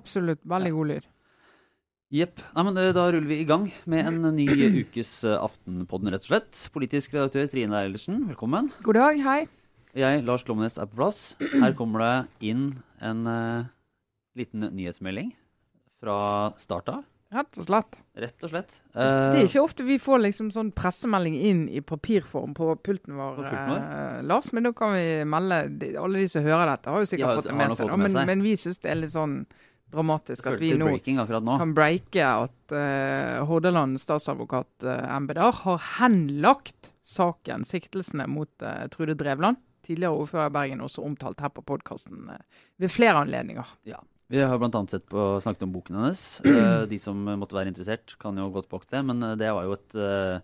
absolutt. Veldig god lyd. Jepp. Eh, Da ruller vi i gang med en ny ukes eh, Aftenpodden, rett og slett. Politisk redaktør Trine Eilertsen, velkommen. God dag, hei. Jeg, Lars Glomnes, er på plass. Her kommer det inn en uh, liten nyhetsmelding fra start av. Rett og slett. Rett og slett. Det er Eh, ikke ofte vi får liksom sånn pressemelding inn i papirform på pulten vår, På pulten vår? Uh, Lars. Men da kan vi melde Alle de som hører dette, har jo sikkert har- fått det med seg. men, men vi syns det er litt sånn dramatisk at vi nå nå. kan breike at uh, Hordaland statsadvokat uh, MBDR har henlagt saken, siktelsene mot uh, Trude Drevland, tidligere ordfører i Bergen, også omtalt her på podkasten ved flere anledninger. Vi har annet snakket om boken hennes. Uh, de som måtte være interessert, kan jo godt bak det. Men eh, det var jo et, eh,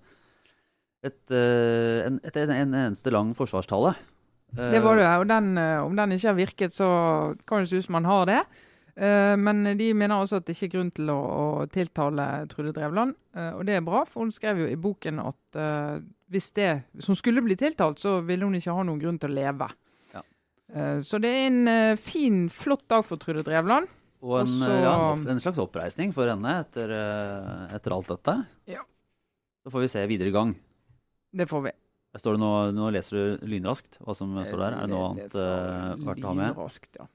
et, eh, en, et, en, en eneste lang forsvarstale. Eh, Det var det, og den, eh, om den ikke har virket, så kan det se ut som man har det. Eh, Men de mener også at det ikke er grunn til å, å tiltale Trude Drevland. Eh, Og det er bra, for hun skrev jo i boken at eh, hvis det som skulle bli tiltalt, så ville hun ikke ha noen grunn til å leve. Ja. Så det er en fin, flott dag for Trude Drevland. Og en, Også- ja, en slags oppreisning for henne etter, etter alt dette. Ja. Så får vi se videre i gang. Det får vi. Står det nå, nå leser du lynraskt hva som står der. Er det noe annet verdt å ha med? Lynraskt, ja.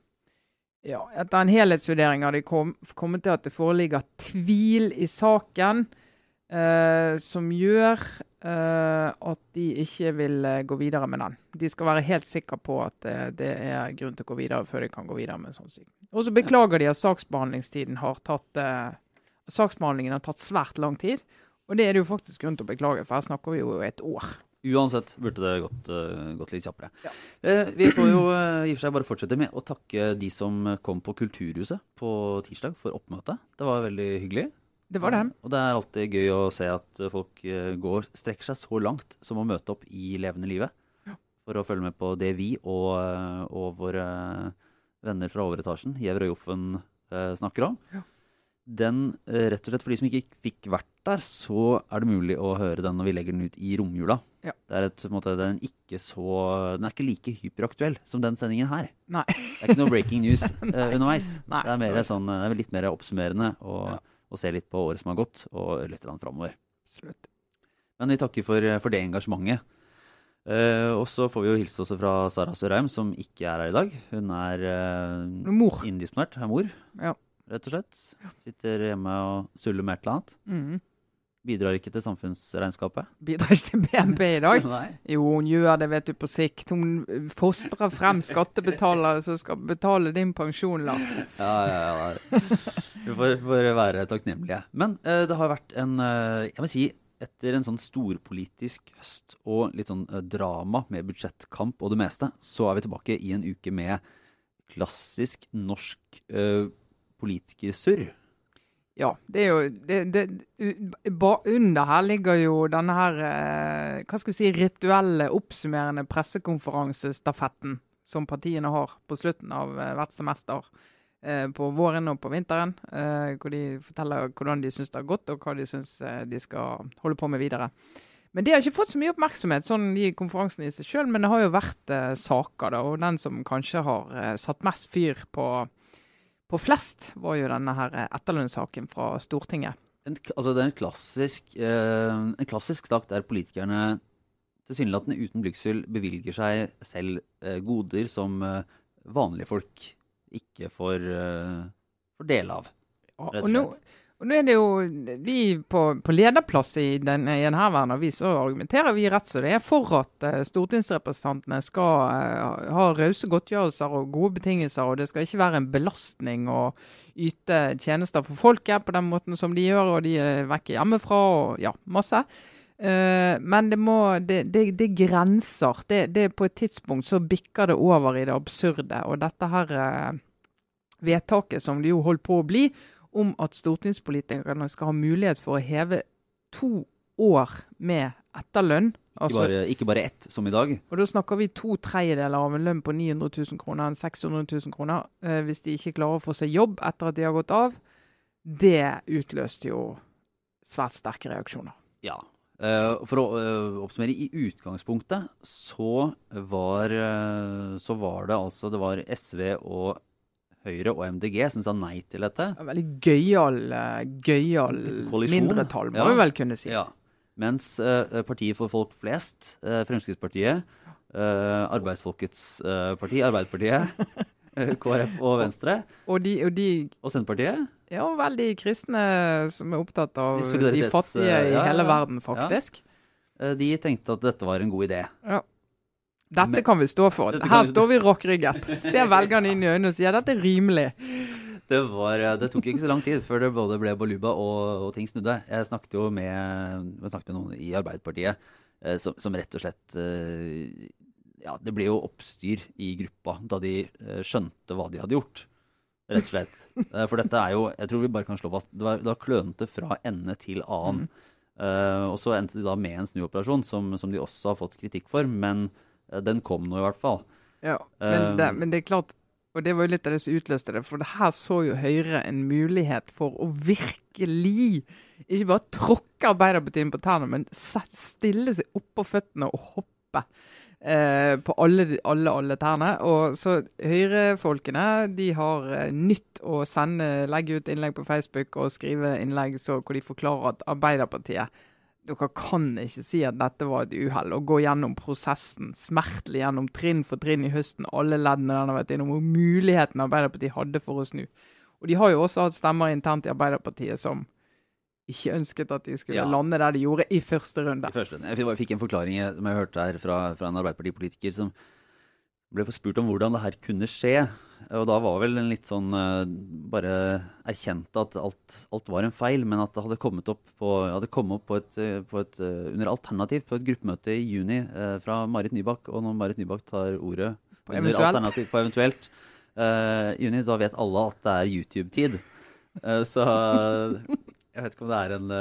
Ja, etter en helhetsvurdering har de kom, kommet til at det foreligger tvil i saken eh, som gjør eh, at de ikke vil eh, gå videre med den. De skal være helt sikre på at eh, det er grunn til å gå videre før de kan gå videre med en sånn sykdom. Og så beklager de at saksbehandlingstiden har tatt eh, Saksbehandlingen har tatt svært lang tid. Og det er det jo faktisk grunn til å beklage, for her snakker vi jo et år. Uansett burde det gått, eh, gått litt kjappere. Ja. Eh, vi får jo eh, i og for seg bare fortsette med å takke de som kom på Kulturhuset på tirsdag for oppmøtet. Det var veldig hyggelig. Det var det. Og det er alltid gøy å se at folk går, strekker seg så langt som å møte opp i levende livet. Ja. For å følge med på det vi og, og våre venner fra overetasjen, Jevr og Joffen, snakker om. Ja. Den, rett og slett for de som ikke fikk vært der, så er det mulig å høre den når vi legger den ut i romjula. Ja. Det er et, måte, den, ikke så, den er ikke like hyperaktuell som den sendingen her. Nei. Det er ikke noe breaking news uh, underveis. Nei. Det er, mer sånn, det er litt mer oppsummerende å, Ja. se litt på året som har gått, og litt framover. Men vi takker for, for det engasjementet. Uh, og så får vi jo hilse også fra Sara Sørheim, som ikke er her i dag. Hun er uh, Mor. indisponert, er mor, Ja. rett og slett. Sitter hjemme og suller med et eller annet. Mm. Bidrar ikke til samfunnsregnskapet. Bidrar ikke til BNP i dag. Nei. Jo, hun gjør det, vet du, på sikt. Hun fostrer frem skattebetalere som skal betale din pensjon, Lars. Ja, ja, ja. Vi får, får være takknemlige. Men uh, det har vært en uh, Jeg må si, etter en sånn storpolitisk høst og litt sånn eh, drama med budsjettkamp og det meste, så er vi tilbake i en uke med klassisk norsk uh, politikersurr. Ja, det er jo det, det, Under her ligger jo denne her eh, hva skal vi si, rituelle, oppsummerende pressekonferansestafetten som partiene har på slutten av eh, hvert semester. eh, på våren og på vinteren. hvor de forteller hvordan de syns det har gått, og hva de syns de skal holde på med videre. Men det har ikke fått så mye oppmerksomhet, sånn de konferansene i seg sjøl. Men det har jo vært saker, da. Og den som kanskje har satt mest fyr på, på flest, var jo denne her eh, etterlønnssaken fra Stortinget. En, altså det er en klassisk, eh, en klassisk sak der politikerne tilsynelatende uten blygsel bevilger seg selv eh, goder som eh, vanlige folk ikke får, eh, får del av. Rett og, og nå, slett. Og nå er det jo Vi på, på lederplass i, den, i en avis så argumenterer vi rett som det er for at uh, stortingsrepresentantene skal uh, ha rause godtgjørelser og gode betingelser, og det skal ikke være en belastning å yte tjenester for folket på den måten som de gjør, og de er vekk hjemmefra og ja, masse. Uh, men det må Det, det, det er grenser. Det, På et tidspunkt så bikker det over i det absurde. Og dette her vedtaket som det jo holdt på å bli, om at stortingspolitikerne skal ha mulighet for å heve to år med etterlønn. Ikke, Altså, bare, ikke bare ett, som i dag. og da snakker vi to tredjedeler av en lønn på 900 000 kroner enn 600 000 kroner eh, hvis de ikke klarer å få seg jobb etter at de har gått av. Det utløste jo svært sterke reaksjoner. Ja. Eh, for å eh, oppsummere, i utgangspunktet så var, eh, så var det altså Det var SV og Høyre og MDG som sa nei til dette. En veldig gøyal, eh, gøyal mindretall, må Ja. vi vel kunne si. Ja. Mens uh, Partiet for folk flest, uh, Fremskrittspartiet, uh, Arbeidsfolkets parti, Arbeiderpartiet, KrF og Venstre, Og de, og de og Senterpartiet ja, veldig kristne som er opptatt av De de fattige i ja, hele verden, faktisk. de tenkte at dette var en god idé. Dette kan vi stå for. Her står vi rockrygget. Ser velgerne inn i øynene og sier dette er rimelig. Det, var, eh, det tok ikke så lang tid før det både ble baluba og, og ting snudde. Jeg snakket jo med, jeg snakket med noen i Arbeiderpartiet eh, som, som rett og slett eh, Ja, det ble jo oppstyr i gruppa da de eh, skjønte hva de hadde gjort. Rett og slett. For dette er jo Jeg tror vi bare kan slå fast Det var, det var klønete fra ende til annen. Eh, og så endte de da med en snuoperasjon, som, som de også har fått kritikk for. Men den kom nå i hvert fall. Ja, men, Um, det, men det er klart Og det var jo litt av det som utløste det. For det her så jo Høyre en mulighet for å virkelig ikke bare tråkke Arbeiderpartiet inn på tærne, men stille seg oppå føttene og hoppe eh, på alle, alle, alle tærne. Og så Høyre-folkene de har eh, nytt å sende, legge ut innlegg på Facebook og skrive innlegg så, hvor de forklarer at Arbeiderpartiet dere kan ikke si at dette var et uhell, og gå gjennom prosessen smertelig gjennom trinn for trinn i høsten, alle leddene den har vært innom, og muligheten Arbeiderpartiet hadde for å snu. Og de har jo også hatt stemmer internt i Arbeiderpartiet som ikke ønsket at de skulle Ja. lande der de gjorde i første runde. I første runde. Jeg fikk- fikk en forklaring eh, som jeg hørte her fra, fra en Arbeiderpartipolitiker som ble spurt om hvordan det her kunne skje. Og da var vel en litt sånn eh, Bare erkjente at alt, alt var en feil, men at det hadde kommet opp på, hadde kommet opp på et, eh, på et, eh, under alternativ på et gruppemøte i juni fra Marit Nybakk. Og når Marit Nybakk tar ordet På under eventuelt. alternativ på eventuelt i juni, da vet alle at det er YouTube-tid. Så jeg vet ikke om det er en,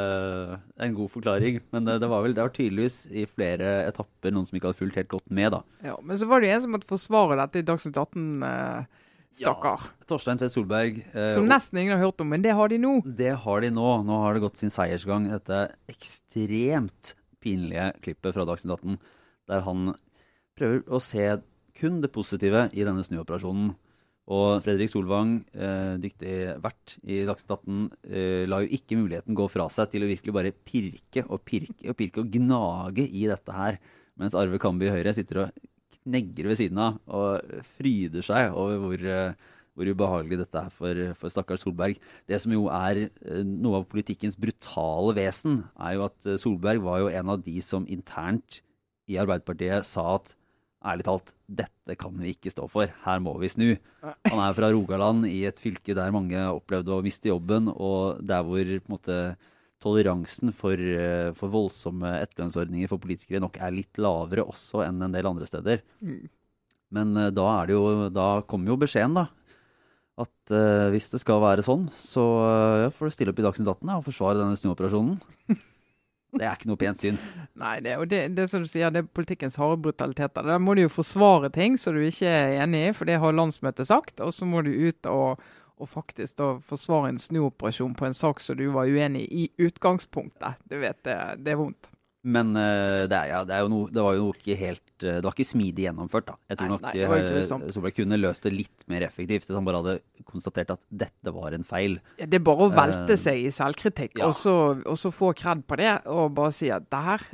en god forklaring, men det, det var vel det var tydeligvis i flere etapper noen som ikke hadde fulgt helt godt med, da. Ja, men så var det en som måtte forsvare dette i Dagsnytt 18, eh, stakkar. Torstein Tvedt Solberg. eh, Som nesten ingen har hørt om, men det har de nå. det har de nå. Nå har det gått sin seiersgang. Dette ekstremt pinlige klippet fra Dagsnytt 18, der han prøver å se kun det positive i denne snuoperasjonen. Og Fredrik Solvang, eh, dyktig vert i Dagsnytt 18, eh, la jo ikke muligheten gå fra seg til å virkelig bare pirke og pirke og pirke og gnage i dette her. Mens Arve Kambi i Høyre sitter og knegger ved siden av og fryder seg over hvor, eh, hvor ubehagelig dette er for, for stakkars Solberg. Det som jo er eh, noe av politikkens brutale vesen, er jo at eh, Solberg var jo en av de som internt i Arbeiderpartiet sa at ærlig talt, dette kan vi ikke stå for. Her må vi snu. Han er fra Rogaland, i et fylke der mange opplevde å miste jobben, og der hvor på en måte, toleransen for, eh, for voldsomme etterlønnsordninger for politikere nok er litt lavere også enn en del andre steder. Mm. Men eh, da, er det jo, da kommer jo beskjeden, da. At uh, hvis det skal være sånn, så uh, får du stille opp i Dagsnytt 18 og forsvare denne snuoperasjonen. Det er ikke noe pent syn. Nei, det, og det, det som du sier, det er politikkens harde brutaliteter. Der må du jo forsvare ting som du ikke er enig i, for det har landsmøtet sagt. Og så må du ut og, og faktisk da forsvare en snuoperasjon på en sak som du var uenig i i utgangspunktet. Du vet, det, det er vondt. Men uh, det, er, ja, det, er noe, det var jo ikke helt eh, Det var ikke smidig gjennomført, da. Jeg tror Nei, nok nei, uh. Solberg kunne løst det litt mer effektivt hvis han bare hadde konstatert at dette var en feil. Ja, Det er bare å velte uh, seg i selvkritikk, ja. og, så, og så få kred på det, og bare si at det her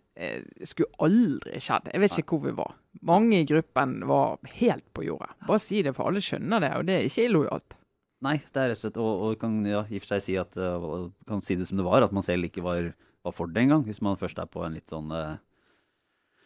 skulle aldri skjedd. Jeg vet ikke hvor vi var. Mange i gruppen var helt på jordet. Bare si det, for alle skjønner det, og det er ikke illojalt. Nei, det er rett og slett Og, og kan ja, i og for seg si at eh, kan si det som det var, at man selv ikke var, var for det engang. Hvis man først er på en litt sånn uh,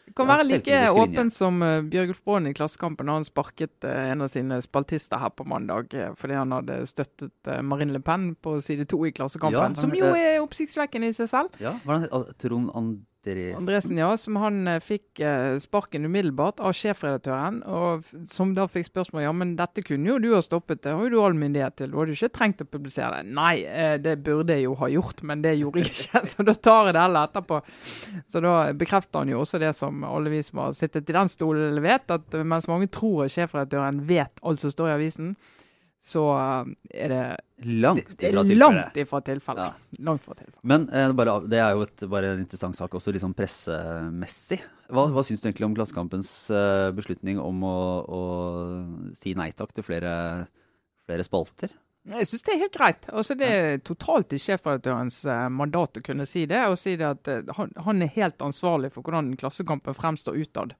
Det kan Ja, være like åpen som uh, Bjørgulf Braan i Klassekampen da han sparket en av sine spaltister her på mandag fordi han hadde støttet Marine Le Pen på side to i Klassekampen. Ja, han- som jo er oppsiktsvekkende i seg selv. Ja, hva er det? Al- Trond Andresen? Andresen, ja, som han eh, fikk eh, sparken umiddelbart av sjefredaktøren, og som da fikk spørsmål ja, men dette kunne jo du ha stoppet, det har jo du all myndighet til, du hadde ikke trengt å publisere det. Nei, eh, det burde jeg jo ha gjort, men det gjorde jeg ikke, så da tar jeg det heller etterpå. Så da bekrefter han jo også det som alle vi som har sittet i den stolen vet, at mens mange tror sjefredaktøren vet alt som står i avisen, så eh, er det, Langt ifra tilfellet. langt ifra tilfellet. Ja. Langt ifra tilfellet. Men eh, bare, det er jo et, bare en interessant sak, også sånn pressemessig. Hva, hva syns du egentlig om Klassekampens eh, beslutning om å, å si nei takk til flere, flere spalter? Jeg syns det er helt greit. Altså, det er totalt i sjefredaktørens eh, mandat å kunne si det. Og si det at han, han, er helt ansvarlig for hvordan Klassekampen fremstår utad.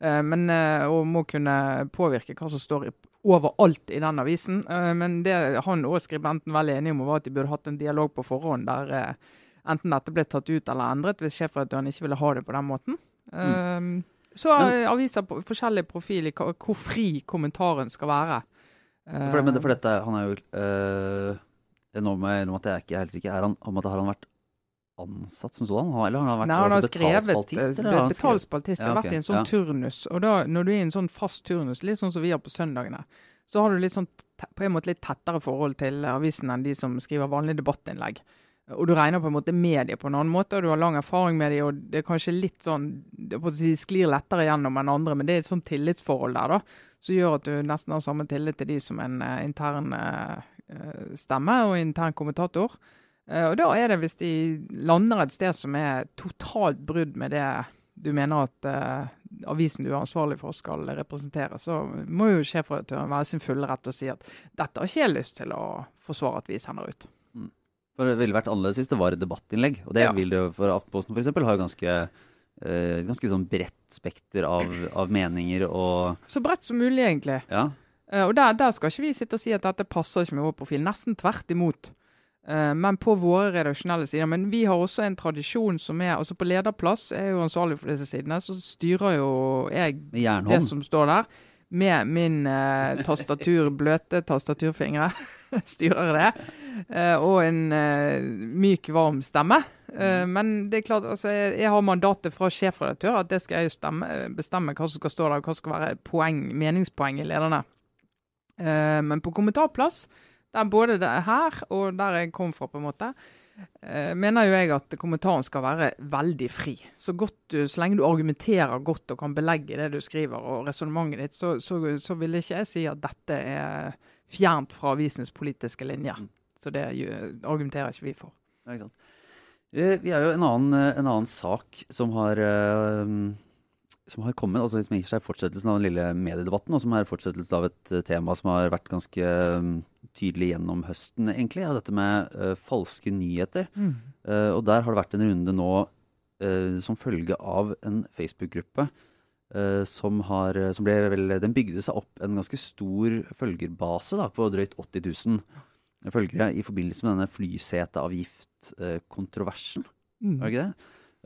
Eh, men, eh, og må kunne påvirke hva som står overalt i den avisen. Eh, men det han og skribenten var enige om, var at de burde hatt en dialog på forhånd der enten dette ble tatt ut eller endret, hvis sjefredaktøren ikke ville ha det på den måten. Mm. Så aviser på forskjellig profil i hvor fri kommentaren skal være. For, men, for dette, han er jo øh, må jeg at jeg ikke er helt sikker. Er han, om at har han vært ansatt som sådan? Eller har han vært Nei, han har altså, betalspaltist? Skrevet, betalspaltist. Det har ja, okay. vært i en sånn ja. turnus. Og da, når du er i en sånn fast turnus, litt sånn som vi har på søndagene, så har du litt sånn, på en måte litt tettere forhold til avisen enn de som skriver vanlige debattinnlegg. Og du regner på en måte med dem på en annen måte, og du har lang erfaring med dem, og det er kanskje litt sånn De sklir lettere gjennom enn andre, men det er et sånn tillitsforhold der, da som gjør at du nesten har samme tillit til de som en uh, intern uh, stemme og intern kommentator. Uh, og da er det hvis de lander et sted som er totalt brudd med det du mener at avisen du er ansvarlig for skal representere, så må jo sjefredaktøren være sin fulle rett og si at dette har ikke jeg lyst til å forsvare at vi sender ut. Mm. For Det ville vært annerledes hvis det var et debattinnlegg. Og det ja. vil det jo for Aftenposten f.eks. har ganske uh, ganske sånn bredt spekter av, av, meninger og Så bredt som mulig, egentlig. Ja. Uh, og der, der, skal ikke vi sitte og si at dette passer ikke med vår profil. Nesten tvert imot. Eh, men på våre redaksjonelle sider. Men vi har også en tradisjon som er altså På lederplass er jo ansvarlig for disse sidene. Så styrer jo jeg det som står der, med min eh, tastatur, bløte tastaturfingre. styrer det. Eh, og en eh, myk, varm stemme. Uh, men det er klart, altså, jeg, jeg har mandatet fra sjefredaktør at det skal jeg stemme, bestemme hva som skal stå der, hva som skal være poeng, meningspoeng i lederne. Uh, men på kommentarplass, der både det er her og der jeg kom fra, på en måte, uh, mener jo jeg at kommentaren skal være veldig fri. Så, godt du, så lenge du argumenterer godt og kan belegge det du skriver og resonnementet ditt, så, så, så, vil ikke jeg si at dette er fjernt fra avisens politiske linje. Mm. Så det argumenterer ikke vi for. Ja, ikke sant. Eh, vi har jo en annen, eh, en annen sak som har, uh, som har kommet, altså som gir seg fortsettelsen av den lille mediedebatten, og som er fortsettelsen av et tema som har vært ganske um, tydelig gjennom høsten, egentlig. Ja, dette med uh, falske nyheter. Mm. Uh, og der har det vært en runde nå som følge av en Facebook-gruppe som, har, som ble vel, Den bygde seg opp en ganske stor følgerbase da, på drøyt 80 000 følgere i forbindelse med denne flyseteavgift-kontroversen. Mm. Var det ikke det?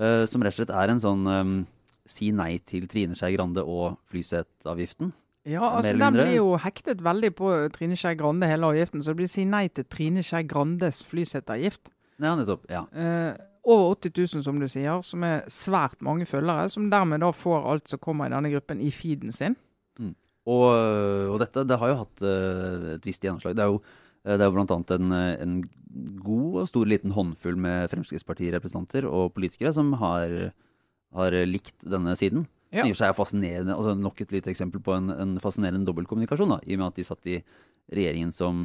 Uh, som rett og slett er en sånn um, si nei til Trine Skei Grande og flyseteavgiften. Ja, altså den blir jo hektet veldig på Trine Skei Grande, hele avgiften. Så det blir si nei til Trine Skei Grandes flyseteavgift. Ja, nettopp. Ja. Eh, over 80 000, som du sier, som er svært mange følgere. Som dermed da får alt som kommer i denne gruppen, i feeden sin. Mm. Og, og, dette det har jo hatt uh, et visst gjennomslag. Det er jo Eh, det er jo bl.a. En, eh, en god og stor liten håndfull med Fremskrittspartirepresentanter og politikere som har, har likt denne siden. Ja. I og for seg er fascinerende, altså Nok et lite eksempel på en, en fascinerende dobbeltkommunikasjon. I og med at de satt i regjeringen som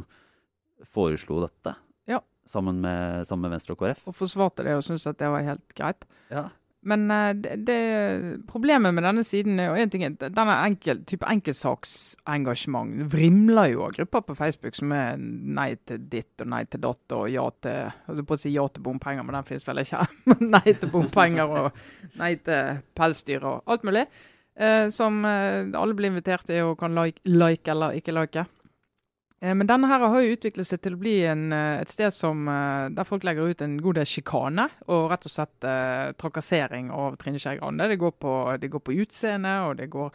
foreslo dette. Ja. Sammen, med, sammen med Venstre og KrF. Og forsvarte det og syntes at det var helt greit. Ja. Men uh, det, det, problemet med denne siden er, jo en ting denne enkel, type enkeltsaksengasjement vrimler jo av grupper på Facebook som er nei til ditt og nei til datt og ja til jeg på å si ja til bompenger, men den finnes vel ikke. nei til bompenger og nei til pelsdyr og alt mulig. Uh, som uh, alle blir invitert til og kan like, like eller ikke like. Eh, men denne her har jo utviklet seg til å bli en, eh, et sted som, eh, der folk legger ut en god del sjikane og rett og slett eh, trakassering av Trine Skei Grande. Det går på, på utseende, og går,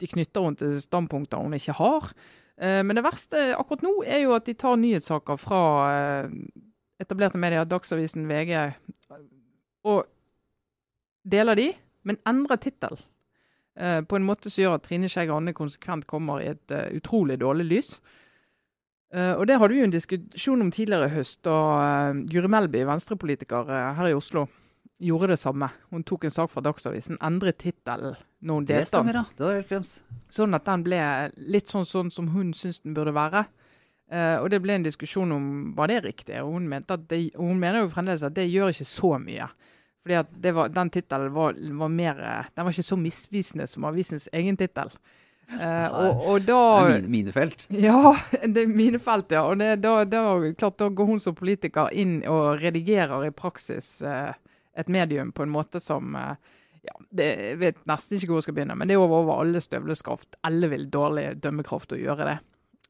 de knytter rundt til standpunkter hun ikke har. Eh, men det verste akkurat nå er jo at de tar nyhetssaker fra eh, etablerte medier, Dagsavisen, VG, og deler de, men endrer tittel. på en måte som gjør at Trine Skei Grande konsekvent kommer i et utrolig dårlig lys. Uh, og Det hadde vi jo en diskusjon om tidligere i høst, da uh, Guri Melby, venstrepolitiker uh, her i Oslo, gjorde det samme. Hun tok en sak fra Dagsavisen, endret tittelen når hun delte den. Det stemmer, Det helt glemt. Sånn at den ble litt sånn, sånn som hun syns den burde være. og det ble en diskusjon om var det riktig. Og hun, mente at det, hun mener jo fremdeles at det gjør ikke så mye. Fordi at var, den tittelen var, var, mer Den var ikke så misvisende som avisens egen tittel. Eh, og, og da Det er mine, minefelt. Ja, det er minefelt, ja. Og det, da, da, klart, da går hun som politiker inn og redigerer i praksis eh, et medium på en måte som eh, ja, det, Jeg vet nesten ikke hvor jeg skal begynne, men det er over, over alle støvleskaft. Alle vil dårlig dømmekraft å gjøre det.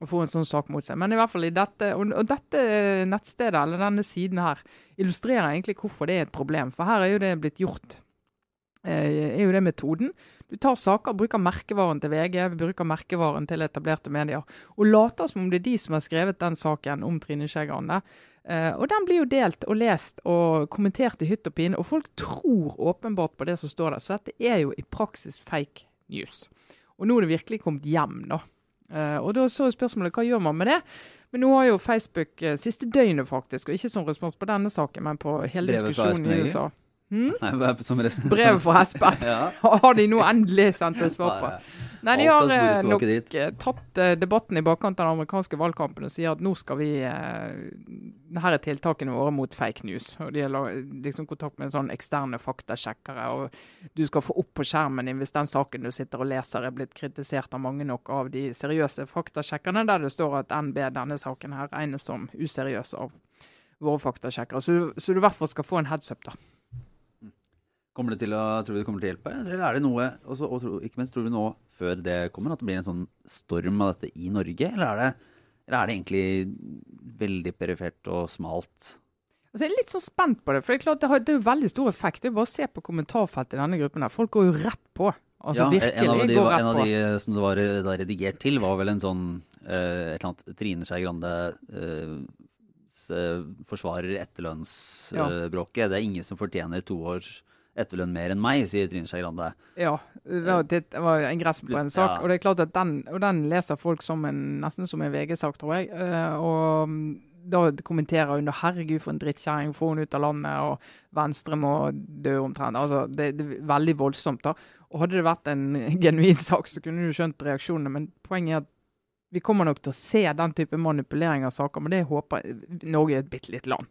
Å få en sånn sak mot seg. Men i hvert fall i dette, og, og dette nettstedet, eller denne siden her, illustrerer egentlig hvorfor det er et problem. For her er jo det blitt gjort. Eh, er jo det metoden. Du tar saker, bruker merkevaren til VG, bruker merkevaren til etablerte medier, og later som om det er de som har skrevet den saken om Trine Skei Grande. Uh, og den blir jo delt og lest og kommentert i hytt og pine, og folk tror åpenbart på det som står der. Så dette er jo i praksis fake news. Og nå er det virkelig kommet hjem, da. Uh, og da så spørsmålet hva gjør man med det? Men nå har jo Facebook uh, siste døgnet faktisk, og ikke som respons på denne saken, men på hele diskusjonen i USA. Hmm? Brevet fra Espen. ja. Har de nå endelig sendt et svar på? Nei, de har eh, nok eh, tatt uh, debatten i bakkant av den amerikanske valgkampen og sier at nå skal vi Her er tiltakene våre mot fake news. Og De har liksom kontakt med en sånn eksterne faktasjekkere. og Du skal få opp på skjermen din hvis den saken du sitter og leser er blitt kritisert av mange nok av de seriøse faktasjekkerne, der det står at NB denne saken her regnes som useriøs av våre faktasjekkere. Så, så du i hvert fall skal få en heads up, da. Kommer det til å, tror du det kommer til å hjelpe? Eller er det noe, også, og ikke minst tror du nå før det kommer, at det blir en sånn storm av dette i Norge? Eller er det, eller er det egentlig veldig perifert og smalt? Altså, jeg er litt sånn spent på det. for Det er klart det, har, det er jo veldig stor effekt. Det er bare å se på kommentarfeltet i denne gruppen. der. Folk går jo rett på. Altså ja, virkelig en av de, en av de som det var da redigert til, var vel en sånn uh, et eller annet Trine Skei Grande uh, forsvarer etterlønnsbråket. Ja. Det er ingen som fortjener to års etterlønn mer enn meg, sier Trine Skei Grande. Ja, det var en gress på en sak. Ja. Og det er klart at den, og den leser folk som en, nesten som en VG-sak, tror jeg. Eh, og mm, da kommenterer hun 'herregud, for en drittkjerring', få henne ut av landet, og Venstre må dø omtrent. Altså, det, det, er veldig voldsomt. da. Og Hadde det vært en genuin sak, så kunne du skjønt reaksjonene. Men poenget er at vi kommer nok til å se den type manipulering av saker, men det håper jeg Norge er et bitte lite land.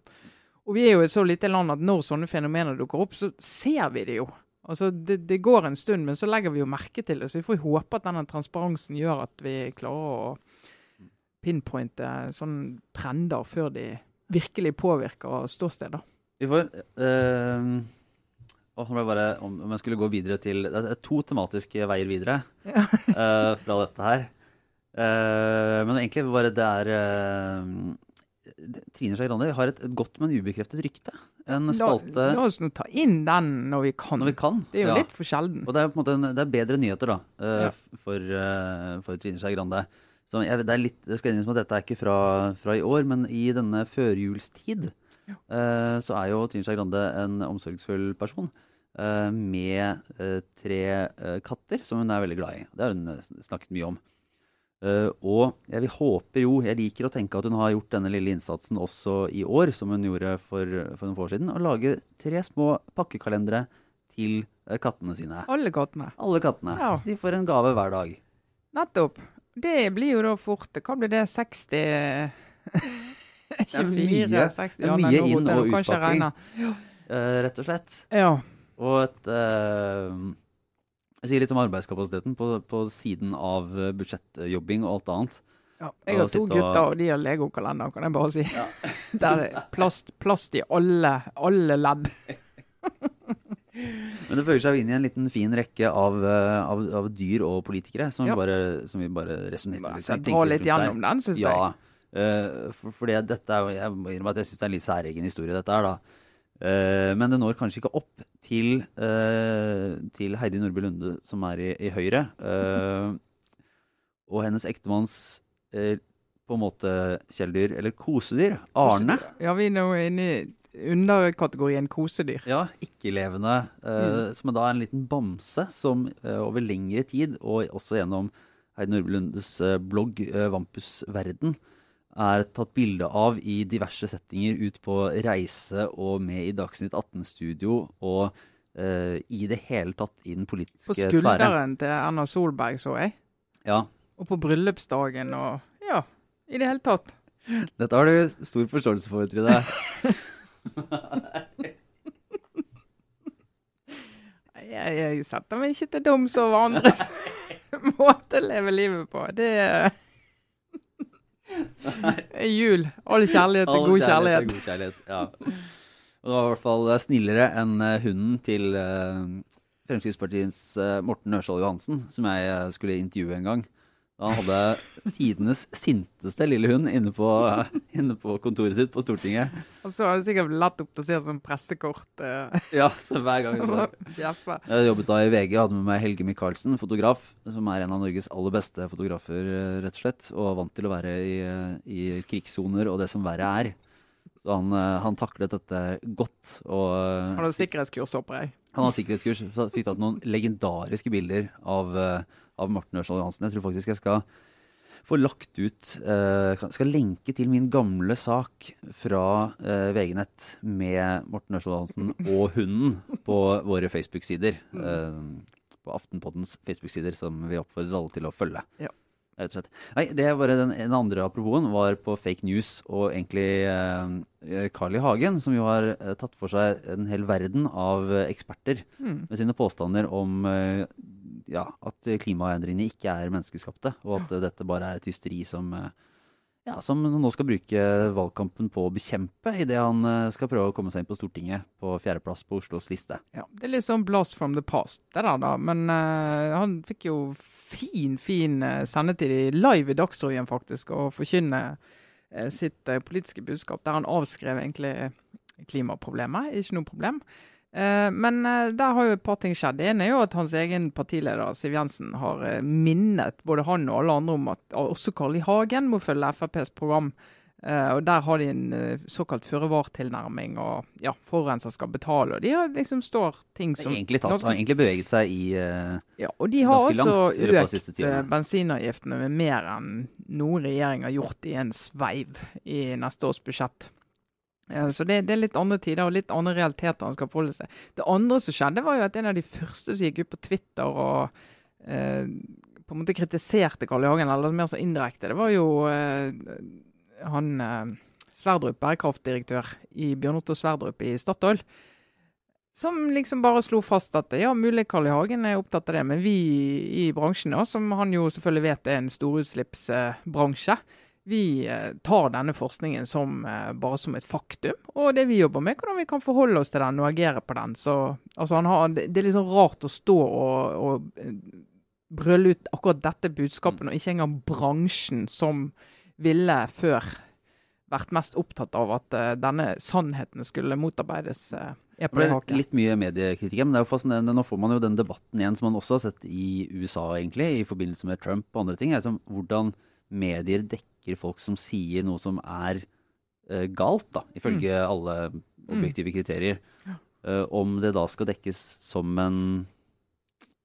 Og vi er jo et så lite land at når sånne fenomener dukker opp, så ser vi det jo. Altså, det, det, går en stund, men så legger vi jo merke til det. Så vi får håpe at denne transparensen gjør at vi klarer å pinpointe sånne trender før de virkelig påvirker ståstedet. Vi får øh, bare, om, om jeg skulle gå videre til Det er to tematiske veier videre ja. øh, fra dette her. Uh, men egentlig bare det er uh, Trine Skei Grande har et, godt, men ubekreftet rykte. En spalte La, la oss nå ta inn den når vi kan. Når vi kan det er jo ja. litt for sjelden. Og det er på en måte en, det er bedre nyheter da, uh, ja. for, uh, for, Trine Skei Grande. Så jeg, det, er litt, det skal innrømmes at dette er ikke fra, fra, i år, men i denne førjulstid ja. uh, så er jo Trine Skei Grande en omsorgsfull person. med tre katter som hun er veldig glad i. Det har hun snakket mye om. Uh, og jeg håper jo, jeg liker å tenke at hun har gjort denne lille innsatsen også i år, som hun gjorde for, for noen år siden, å lage tre små pakkekalendere til uh, kattene sine. Alle kattene. Alle kattene. Ja. Så de får en gave hver dag. Nettopp. Det blir jo da fort Hva blir det? 60 Ikke mye, 60, ja, mye inn- og utpakking, uh, rett og slett. Ja. Og et jeg sier litt om arbeidskapasiteten på, på siden av eh, budsjettjobbing og alt annet. Ja, jeg har to gutter, og de har legokalender, kan jeg bare si. Ja. Der er plast, plast i alle, alle ledd. Men det føyer seg inn i en liten fin rekke av, eh, av, av dyr og politikere som, ja. bare, som vi bare resonnerer litt Dra litt gjennom den, syns jeg. Ja, uh, for, for det, dette er, jeg må innrømme at jeg syns det er en litt særegen historie, dette her, da. Uh, men det når kanskje ikke opp til, uh, til Heidi Nordby Lunde, som er i, i Høyre. Uh, og hennes ektemanns på en måte kjæledyr, eller kosedyr, Arne. Ja, vi er nå inne i underkategorien kosedyr. Ja, ikke-levende. Mm. Som da er en liten bamse som over lengre tid, og også gjennom Heidi Nordby Lundes blogg Vampus Verden, er tatt bilde av i diverse settinger ut på reise og med i Dagsnytt 18-studio og uh, i det hele tatt i den politiske sfæren. På skulderen til Erna Solberg, så jeg. Ja. Og på bryllupsdagen og Ja, i det hele tatt. Dette har du stor forståelse for, Trude. jeg, jeg setter meg ikke til doms over andres måte å leve livet på. Det er jul. All kjærlighet er god er kjærlighet. god kjærlighet. Ja. Og det var i hvert fall snillere enn eh, hunden til eh, Fremskrittspartiets eh, Morten Ørsal Johansen, som jeg eh, skulle intervjue en gang. Han hadde tidenes sinteste lille hund inne på, inne på kontoret sitt på Stortinget. Og så har det sikkert latt opp til å oppdatert som pressekort. eh, Ja, så hver gang så. Jeg jobbet da i VG, hadde med meg Helge Michaelsen, fotograf, som er en av Norges aller beste fotografer, eh, rett og slett. Og vant til å være i, eh, i krigssoner og det som verre er. Så han, eh, han taklet dette godt. Og eh, Han har sikkerhetskurs, håper jeg. han har sikkerhetskurs, så fikk tatt noen legendariske bilder av, eh, av Morten Ørsal Johansen. Jeg tror faktisk jeg skal få lagt ut Skal lenke til min gamle sak fra VG-nett med Morten Ørsal Johansen og hunden på våre Facebook-sider. Eh, på Aftenpoddens Facebook-sider, som vi oppfordrer alle til å følge. Ja. Rett og slett. Nei, det var den, den andre aproposen var på fake news og egentlig eh, Carl I. Hagen, som jo har eh, tatt for seg en hel verden av eh, eksperter Mm. med sine påstander om eh, ja, at klimaendringene ikke er menneskeskapte, og at dette bare er et hysteri som, eh, ja, som nå skal bruke valgkampen på å bekjempe idet han eh, skal prøve å komme seg inn på Stortinget på fjerdeplass på Oslos liste. Ja, det er litt sånn blast from the past, det der, da. Men uh, han fikk jo fin, fin uh, sendetid i live i Dagsrevyen, faktisk, og forkynne uh, sitt uh, politiske budskap, der han avskrev egentlig klimaproblemet. Ikke noe problem. Eh, men eh, der har jo et par ting skjedd. Det ene er jo at hans egen partileder Siv Jensen har eh, minnet både han og alle andre om at også Carl I. Hagen må følge FrPs program. Og Der har de en såkalt føre-var-tilnærming, og ja, forurenser skal betale. og De har liksom står ting som Egentlig, tatt, har egentlig beveget seg i uh, ja, og de har også siste økt bensinavgiftene med mer enn noen regjering har gjort i en sveiv i neste års budsjett. Så det, det er litt andre tider og litt andre realiteter han skal forholde seg. Det andre som skjedde, var jo at en av de første som gikk ut på Twitter og eh, på en måte kritiserte Karl Johan, eller mer så indirekte, det var jo eh, han eh, Sverdrup, bærekraftdirektør i Bjørn Otto Sverdrup i Statoil. Som liksom bare slo fast at ja, mulig Karl I. Hagen er opptatt av det, men vi i bransjen, da, som han jo selvfølgelig vet er en storutslippsbransje, vi eh, tar denne forskningen som eh, bare som et faktum. Og det vi jobber med, hvordan vi kan forholde oss til den og agere på den. Så altså, han har, det, er litt sånn rart å stå og, og eh, brølle ut akkurat dette budskapet, når ikke engang bransjen som ville før vært mest opptatt av at denne sannheten skulle motarbeides, på Det ble litt mye mediekritikk, men det er jo fascinerende. Nå får man jo den debatten igjen som man også har sett i USA, egentlig, i forbindelse med Trump og andre ting. Liksom hvordan medier dekker folk som sier noe som er uh, galt, da, ifølge alle objektive kriterier. Uh, om det da skal dekkes som en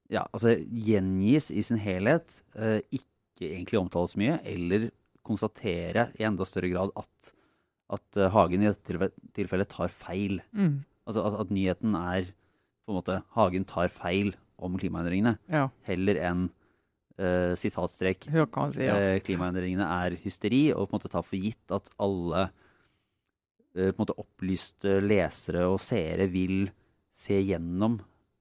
Ja, altså gjengis i sin helhet, uh, ikke egentlig omtales mye, eller konstatere i enda større grad at, at Hagen i dette tilfellet tar feil. Mm. Altså at, at nyheten er på en måte Hagen tar feil om klimaendringene, Ja, heller enn eh, sitatstrek han sier. eh, klimaendringene er hysteri, og på en måte ta for gitt at alle uh, måte opplyste lesere og seere vil se gjennom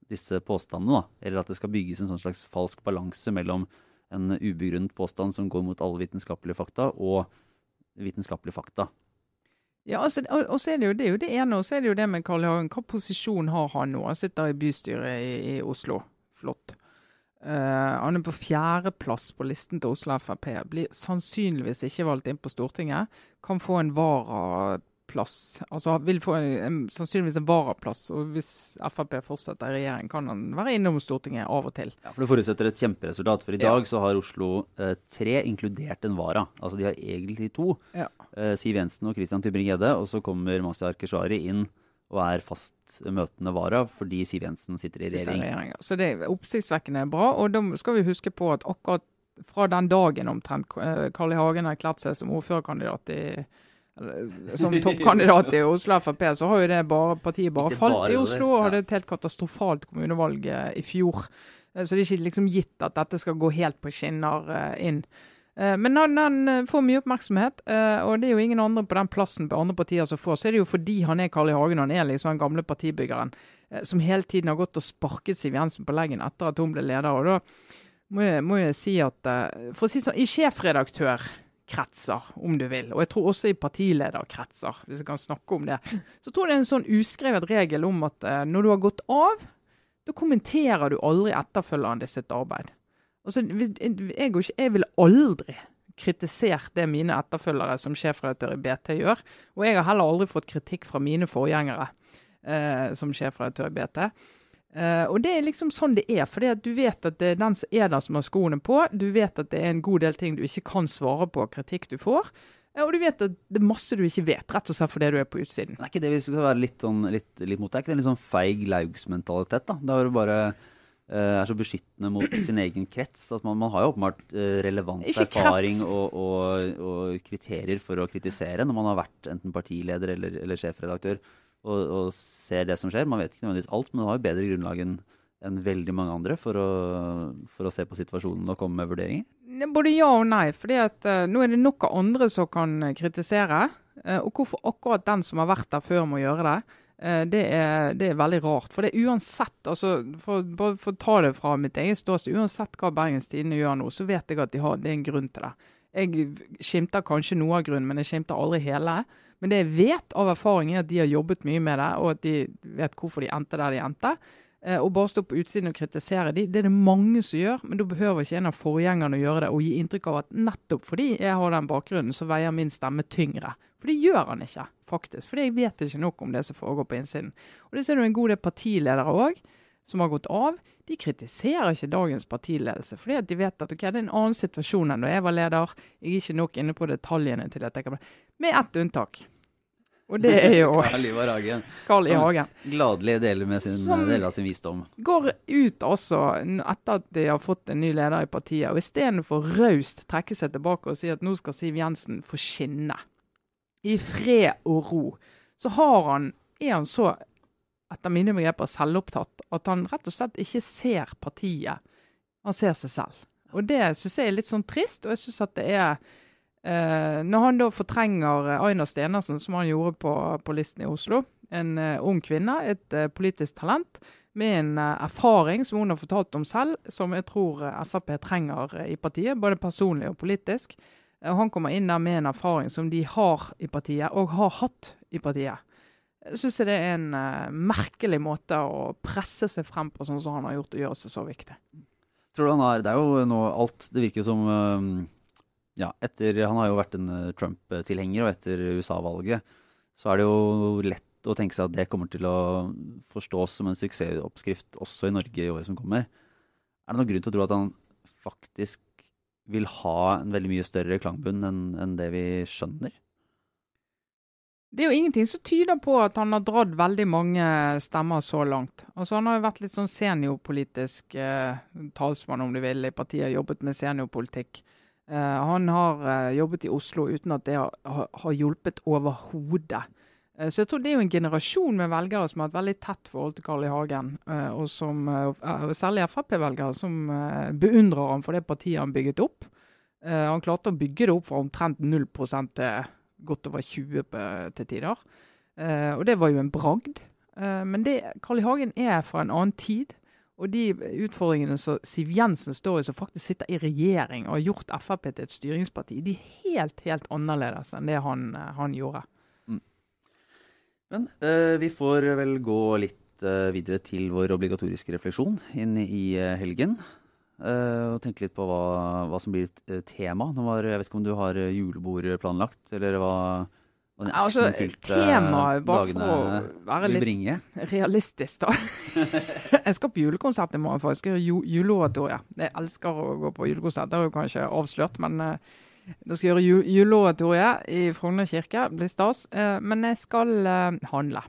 disse påstandene. Da. Eller at det skal bygges en sånn slags falsk balanse mellom en ubegrunnet påstand som går mot alle vitenskapelige fakta, og vitenskapelige fakta. Ja, altså, og så er det, jo, det er jo det ene, og så er det jo det med Karl Hagen. Hva posisjon har han nå? Han sitter i bystyret i, i Oslo. Flott. Eh, han er på fjerdeplass på listen til Oslo Frp. Blir sannsynligvis ikke valgt inn på Stortinget. Kan få en varaplass. Altså vil få en, en, sannsynligvis en varaplass. Og hvis Frp fortsetter i regjering, kan han være innom Stortinget av og til. Ja, for Det forutsetter et kjemperesultat. For i Ja. dag så har Oslo eh, tre, inkludert en vara. Altså de har egentlig to. Ja. Eh, Siv Jensen og Christian Tybring-Gjedde. Og så kommer Mazyar Keshvari inn og er fast møtende vara fordi Siv Jensen sitter i sitter i regjering. Så det er oppsiktsvekkende bra. Og da skal vi huske på at akkurat fra den dagen omtrent eh, Carl I. Hagen har erklært seg som ordførerkandidat i som toppkandidat i Oslo Frp, så har jo det bare, partiet bare falt bare i Oslo og hadde et helt katastrofalt kommunevalg eh, i fjor. Eh, Så det er ikke liksom gitt at dette skal gå helt på skinner inn. Eh, Men han, han eh, får mye oppmerksomhet, eh, og det er jo ingen andre på den plassen på andre partier som får. Så er det jo fordi han er Carl I. Hagen, han er liksom den gamle partibyggeren som hele tiden har gått og sparket Siv Jensen på leggen etter at hun ble leder. og da må jeg, må jeg si at For å si sånn, i sjefredaktørkretser, om du vil, og jeg tror også i partilederkretser, hvis jeg kan snakke om det, så tror jeg det er en sånn uskrevet regel om at når du har gått av, da kommenterer du aldri etterfølgeren ditt sitt arbeid. Altså, jeg, jeg, ville aldri kritisert det mine etterfølgere som sjefredaktør i BT gjør. Og jeg har heller aldri fått kritikk fra mine forgjengere eh, som sjefredaktør i BT. Eh, og det er liksom sånn det er. For du vet at det er den som er der som har skoene på. Du vet at det er en god del ting du ikke kan svare på, kritikk du får. Eh, og du vet at det er masse du ikke vet, rett og slett fordi du er på utsiden. Det er ikke det vi skal være litt, sånn, litt, litt mot? Det er ikke det en litt sånn feig laugsmentalitet? da? Da er det bare er så beskyttende mot sin egen krets. at Man, man har jo åpenbart uh, relevant erfaring og, og, og, kriterier for å kritisere når man har vært enten partileder eller, eller sjefredaktør og, og, ser det som skjer. Man vet ikke nødvendigvis alt, men man har jo bedre grunnlag enn en veldig mange andre for å, for å, se på situasjonen og komme med vurderinger? Både ja og nei. fordi at uh, Nå er det nok av andre som kan kritisere. Uh, og hvorfor akkurat den som har vært der før, må gjøre det. Eh, det er, det er, veldig rart. For det er uansett, altså, for, for, å ta det fra mitt eget ståsted, uansett hva Bergens Tidende gjør nå, så vet jeg at de har, det er en grunn til det. Jeg skimter kanskje noe av grunnen, men jeg skimter aldri hele. Men det jeg vet av erfaring, er at de har jobbet mye med det, og at de vet hvorfor de endte der de endte. å og bare stå på utsiden og kritisere de, det er det mange som gjør, men da behøver ikke en av forgjengerne å gjøre det og gi inntrykk av at nettopp fordi jeg har den bakgrunnen, så veier min stemme tyngre. For det gjør han ikke, faktisk. For jeg vet ikke nok om det som foregår på innsiden. Og det ser du en god del partiledere òg, som har gått av. De kritiserer ikke dagens partiledelse, fordi de vet at okay, det er en annen situasjon enn da jeg var leder. Jeg er ikke nok inne på detaljene til at jeg kan Med ett unntak. Og det er jo Carl Ivar Hagen. Carl I. Hagen. Gladelig deler med sin, som del av sin visdom. Går ut også, etter at de har fått en ny leder i partiet, og istedenfor raust trekke seg tilbake og si at nå skal Siv Jensen få skinne i fred og ro, så han, er han så, etter mine begreper, selvopptatt at han rett og slett ikke ser partiet. Han ser seg selv. Og det syns jeg er litt sånn trist, og jeg syns at det er eh, Når han da fortrenger eh, Aina Stenersen, som han gjorde på, på listen i Oslo, en uh, ung kvinne, et uh, politisk talent, med en uh, erfaring som hun har fortalt om selv, som jeg tror Frp trenger i partiet, både personlig og politisk. Og han kommer inn der med en erfaring som de har i partiet, og har hatt i partiet. Jeg syns det er en uh, merkelig måte å presse seg frem på, sånn som han har gjort, og gjøre seg så viktig. Tror du han har, Det er jo nå alt Det virker som uh, ja, etter, Han har jo vært en Trump-tilhenger, og etter USA-valget så er det jo lett å tenke seg at det kommer til å forstås som en suksessoppskrift også i Norge i året som kommer. Er det noen grunn til å tro at han faktisk vil ha en veldig mye større klangbunn enn en det vi skjønner? Det er jo ingenting som tyder på at han har dratt veldig mange stemmer så langt. Altså Han har jo vært litt sånn seniorpolitisk eh, talsmann, om du vil, i partiet. Jobbet med seniorpolitikk. Eh, han har eh, jobbet i Oslo uten at det har, har, hjulpet overhodet. Eh, så jeg tror det er jo en generasjon med velgere som har et veldig tett forhold til Carl I. Hagen. Eh, og som, eh, særlig Frp-velgere som beundrer ham for det partiet han bygget opp. Han klarte å bygge det opp fra omtrent 0% til godt over 20 til tider. Og det var jo en bragd. Men det, Carl I. Hagen er fra en annen tid. Og de utfordringene som Siv Jensen står i, som faktisk sitter i regjering og har gjort Frp til et styringsparti, de er helt, helt annerledes enn det han, han gjorde. Men uh, vi får vel gå litt uh, videre til vår obligatoriske refleksjon inn i uh, helgen. og tenke litt på hva, hva som blir et tema. Var, jeg vet ikke om du har julebord planlagt, eller hva, den altså, Temaet, bare for å være litt bringe. realistisk, da. jeg skal på julekonsert i morgen, for jeg skal gjøre juleoratorie. Jeg elsker å gå på julekonsert, det har jo kanskje avslørt, men da skal jeg gjøre juleoratoriet i Frogner kirke. Blir stas. Eh, men jeg skal eh, handle.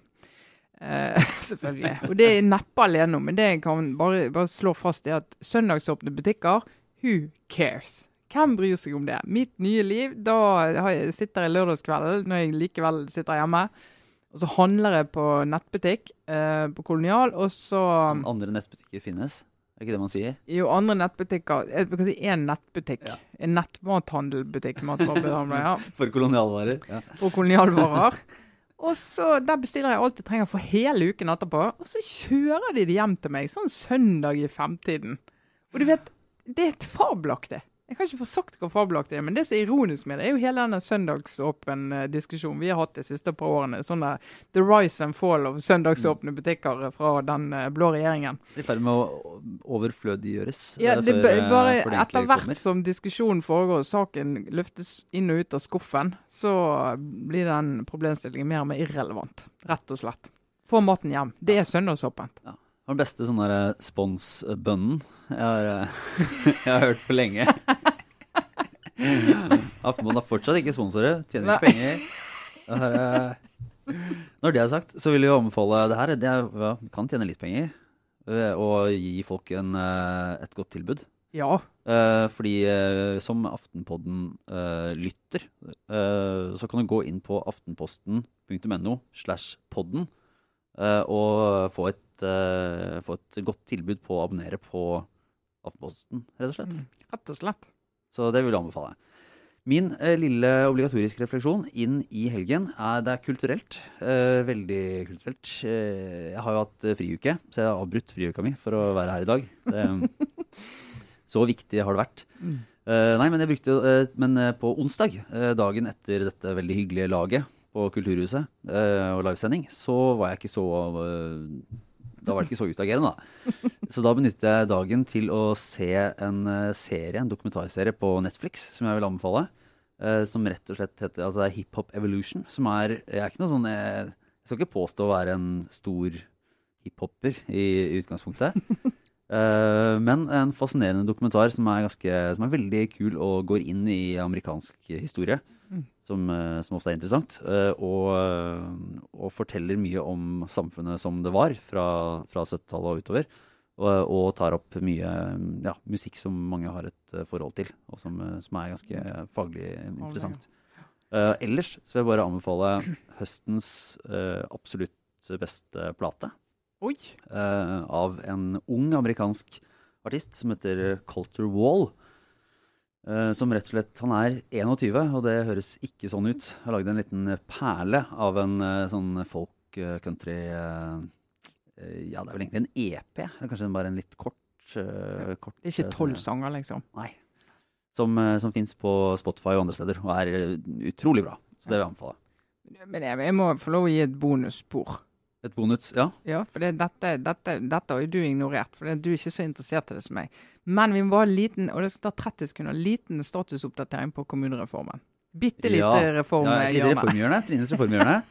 Eh, selvfølgelig. Og det er neppe alene om, men det jeg kan bare, bare slå fast, er at søndagsåpne butikker, who cares? Hvem bryr seg om det? Mitt nye liv, da sitter jeg lørdagskvelden når jeg likevel sitter hjemme. Og så handler jeg på nettbutikk på Kolonial, og så Andre nettbutikker finnes? Er ikke det man sier? Jo, andre nettbutikker. Jeg kan si én nettbutikk. Ja. En nettmathandelbutikk. ja. For kolonialvarer. Ja. For kolonialvarer. Og så Der bestiller jeg alt jeg trenger for hele uken etterpå. Og så kjører de det hjem til meg sånn søndag i femtiden. Og du vet, det er et fabelaktig. Jeg kan ikke få sagt hvor fabelaktig det er, men det som er ironisk med det, er jo hele denne søndagsåpen-diskusjonen vi har hatt de siste par årene. Sånn der the rise and fall of søndagsåpne butikker fra den eh, blå regjeringen. I ferd med å overflødiggjøres Ja, eh, det før, eh, bare før det Etter hvert kommer. som diskusjonen foregår og saken løftes inn og ut av skuffen, så blir den problemstillingen mer og mer irrelevant. Rett og slett. Få maten hjem. Det er søndagsåpent. Det var den beste sånn der sponsbønnen jeg, har, eh, jeg har hørt på lenge. Aftenposten er fortsatt ikke sponsorer, tjener ikke penger. Er, eh, når det er sagt, så vil jeg anbefale det her. Det er, ja, kan tjene litt penger og gi folk en, eh, et godt tilbud. Ja. Eh, fordi eh, som Aftenpodden eh, lytter, eh, så kan du gå inn på aftenposten.no slash podden eh, og få et, eh, få et godt tilbud på å abonnere på Aftenposten, rett og slett. Mm, Rett og slett. Så det vil jeg anbefale. Min eh, lille obligatoriske refleksjon inn i helgen er det er kulturelt. Eh, veldig kulturelt. Eh, jeg har jo hatt eh, friuke, så jeg har avbrutt friuka mi for å være her i dag. Det, så viktig har det vært. Mm. Eh, nei, men jeg brukte eh, Men eh, på onsdag, eh, dagen etter dette veldig hyggelige laget på Kulturhuset eh, og livesending, så var jeg ikke så eh, Da var det ikke så utagerende, da. Så da benyttet jeg dagen til å se en eh, serie, en dokumentarserie på Netflix som jeg vil anbefale. som rett og slett heter altså det er Hip Hop Evolution. Som er Jeg er ikke noe sånn Jeg, jeg skal ikke påstå å være en stor hiphoper i, i utgangspunktet. Men en fascinerende dokumentar som er, ganske, som er veldig kul og går inn i amerikansk historie. Som, eh, som ofte er interessant. eh, og, eh, og forteller mye om samfunnet som det var fra, fra 70-tallet og utover. Og, og tar opp mye ja, musikk som mange har et forhold til, og som, som er ganske faglig interessant. Uh, ellers så vil jeg bare anbefale høstens uh, absolutt beste plate Oi. eh, av en ung amerikansk artist som heter Culture Wall. Eh, som rett og slett Han er 21, og det høres ikke sånn ut. Har lagd en liten perle av en eh, sånn folk eh, country eh, eh, Ja, det er vel egentlig en EP, eller kanskje bare en litt kort, eh, kort Det er ikke eh, tolv sanger, liksom. Nei. Som, eh, som fins på Spotify og andre steder, og er eh, utrolig bra. Så det vil jeg anbefale. Men jeg, jeg må få lov å gi et bonusspor. Et bonus, ja. Ja, for det, dette, dette, dette har jo du ignorert, for du er ikke så interessert i det som meg. Men vi må ha en liten, og det skal ta 30 sekunder, liten statusoppdatering på kommunereformen. Bitte lite Ja. Reformhjørne. reformhjørne. Trines reformhjørne.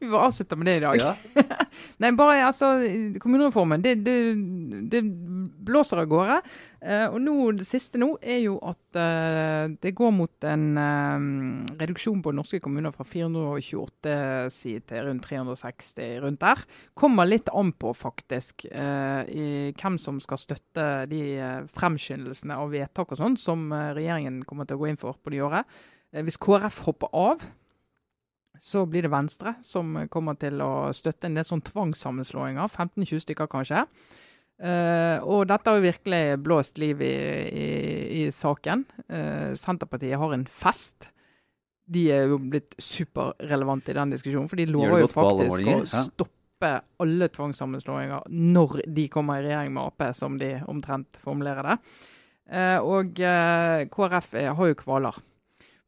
vi får avslutte med det i dag. Ja. Nei, bare altså Kommunereformen, det, det, det blåser av gårde. Uh, og nå, det siste nå er jo at uh, det går mot en uh, reduksjon på norske kommuner fra 428 sider til rundt 360 rundt der. Kommer litt an på, faktisk, i hvem som skal støtte de fremskyndelsene av vedtak og sånn som regjeringen kommer til å gå inn for på det Eh, hvis KrF hopper av, så blir det Venstre som kommer til å støtte en del sånn tvangssammenslåinger. 15-20 stykker kanskje. Uh, og dette har jo virkelig blåst liv i, i, i saken. Uh, Senterpartiet har en fest. De er jo blitt superrelevante i den diskusjonen, for de lover jo faktisk å stoppe alle tvangssammenslåinger når de kommer i regjering med Ap, som de omtrent formulerer det. Uh, og eh, KrF er, har jo kvaler.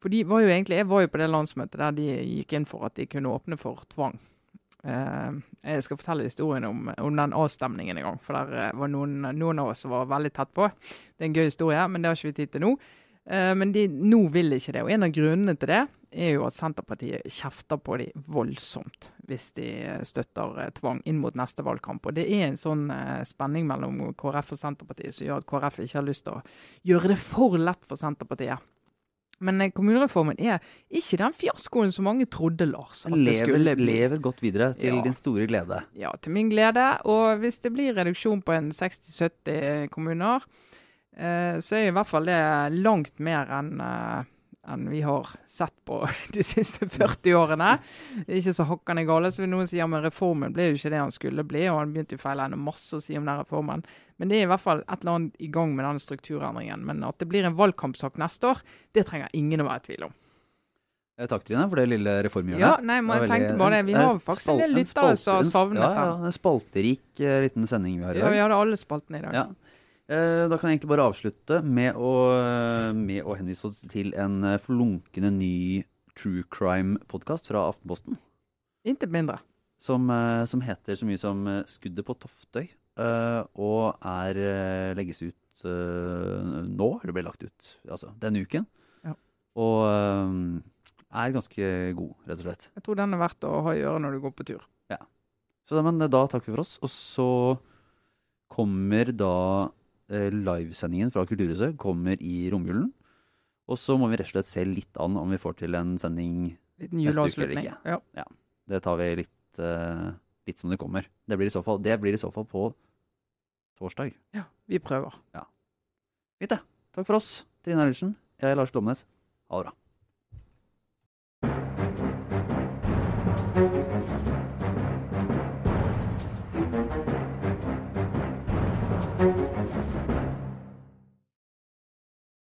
For de var jo egentlig, Jeg var jo på det landsmøtet der de gikk inn for at de kunne åpne for tvang. Uh, jeg skal fortelle historien om, om den avstemningen en gang. For der uh, var noen, noen av oss som var veldig tett på. Det er en gøy historie, men det har ikke vi tid til nå. Uh, men de, nå vil de ikke det. Og en av grunnene til det er jo at Senterpartiet kjefter på de voldsomt hvis de støtter tvang inn mot neste valgkamp. Og det er en sånn spenning mellom KrF og Senterpartiet som gjør at KrF ikke har lyst til å gjøre det for lett for Senterpartiet. Men eh, kommunereformen er ikke den fiaskoen som mange trodde, Lars. at det Lever, skulle bli. lever godt videre til Ja. din store glede. Ja, til min glede. Og hvis det blir reduksjon på en 60-70 kommuner, eh, så er i hvert fall det langt mer enn eh, enn vi har sett på de siste 40 årene. Det er ikke så hakkende gale. Så vil noen si ja, men reformen ble jo ikke det han skulle bli, og han begynte jo feil ende masse å si om den reformen. Men det er i hvert fall et eller annet i gang med den strukturendringen. Men at det blir en valgkampsak neste år, det trenger ingen å være i tvil om. Eh, Takk, Trine, for det lille reformhjørnet. Ja, nei, men jeg tenkte bare det. Vi har faktisk en del lyttere som har savnet savnet ja, ja. En spalterik eh, liten sending vi har i Ja, vi hadde alle spaltene i dag. Ja. Eh, Da kan jeg egentlig bare avslutte med å, med å henvise oss til en forlunkende flunkende ny true crime-podkast fra Aftenposten. Intet mindre. Som, eh, som heter så mye som eh, 'Skuddet på Toftøy'. eh, Og er eh, legges ut eh, nå. Eller ble lagt ut altså denne uken. Ja. Og eh, er ganske god, rett og slett. Jeg tror den er verdt å ha i øret når du går på tur. Ja. Så da, men eh, da takker vi for oss. Og så kommer da eh, livesendingen fra Kulturhuset kommer i romjulen. Og så må vi rett og slett se litt an om vi får til en sending. Neste uke eller ikke. Ja. Det tar vi litt, uh, litt som det kommer. Det blir, i så fall, det blir i så fall på torsdag. Ja, Vi prøver. Fint, det. Takk for oss. Trine Eilertsen. Jeg er Lars Glomnes. Ha det bra.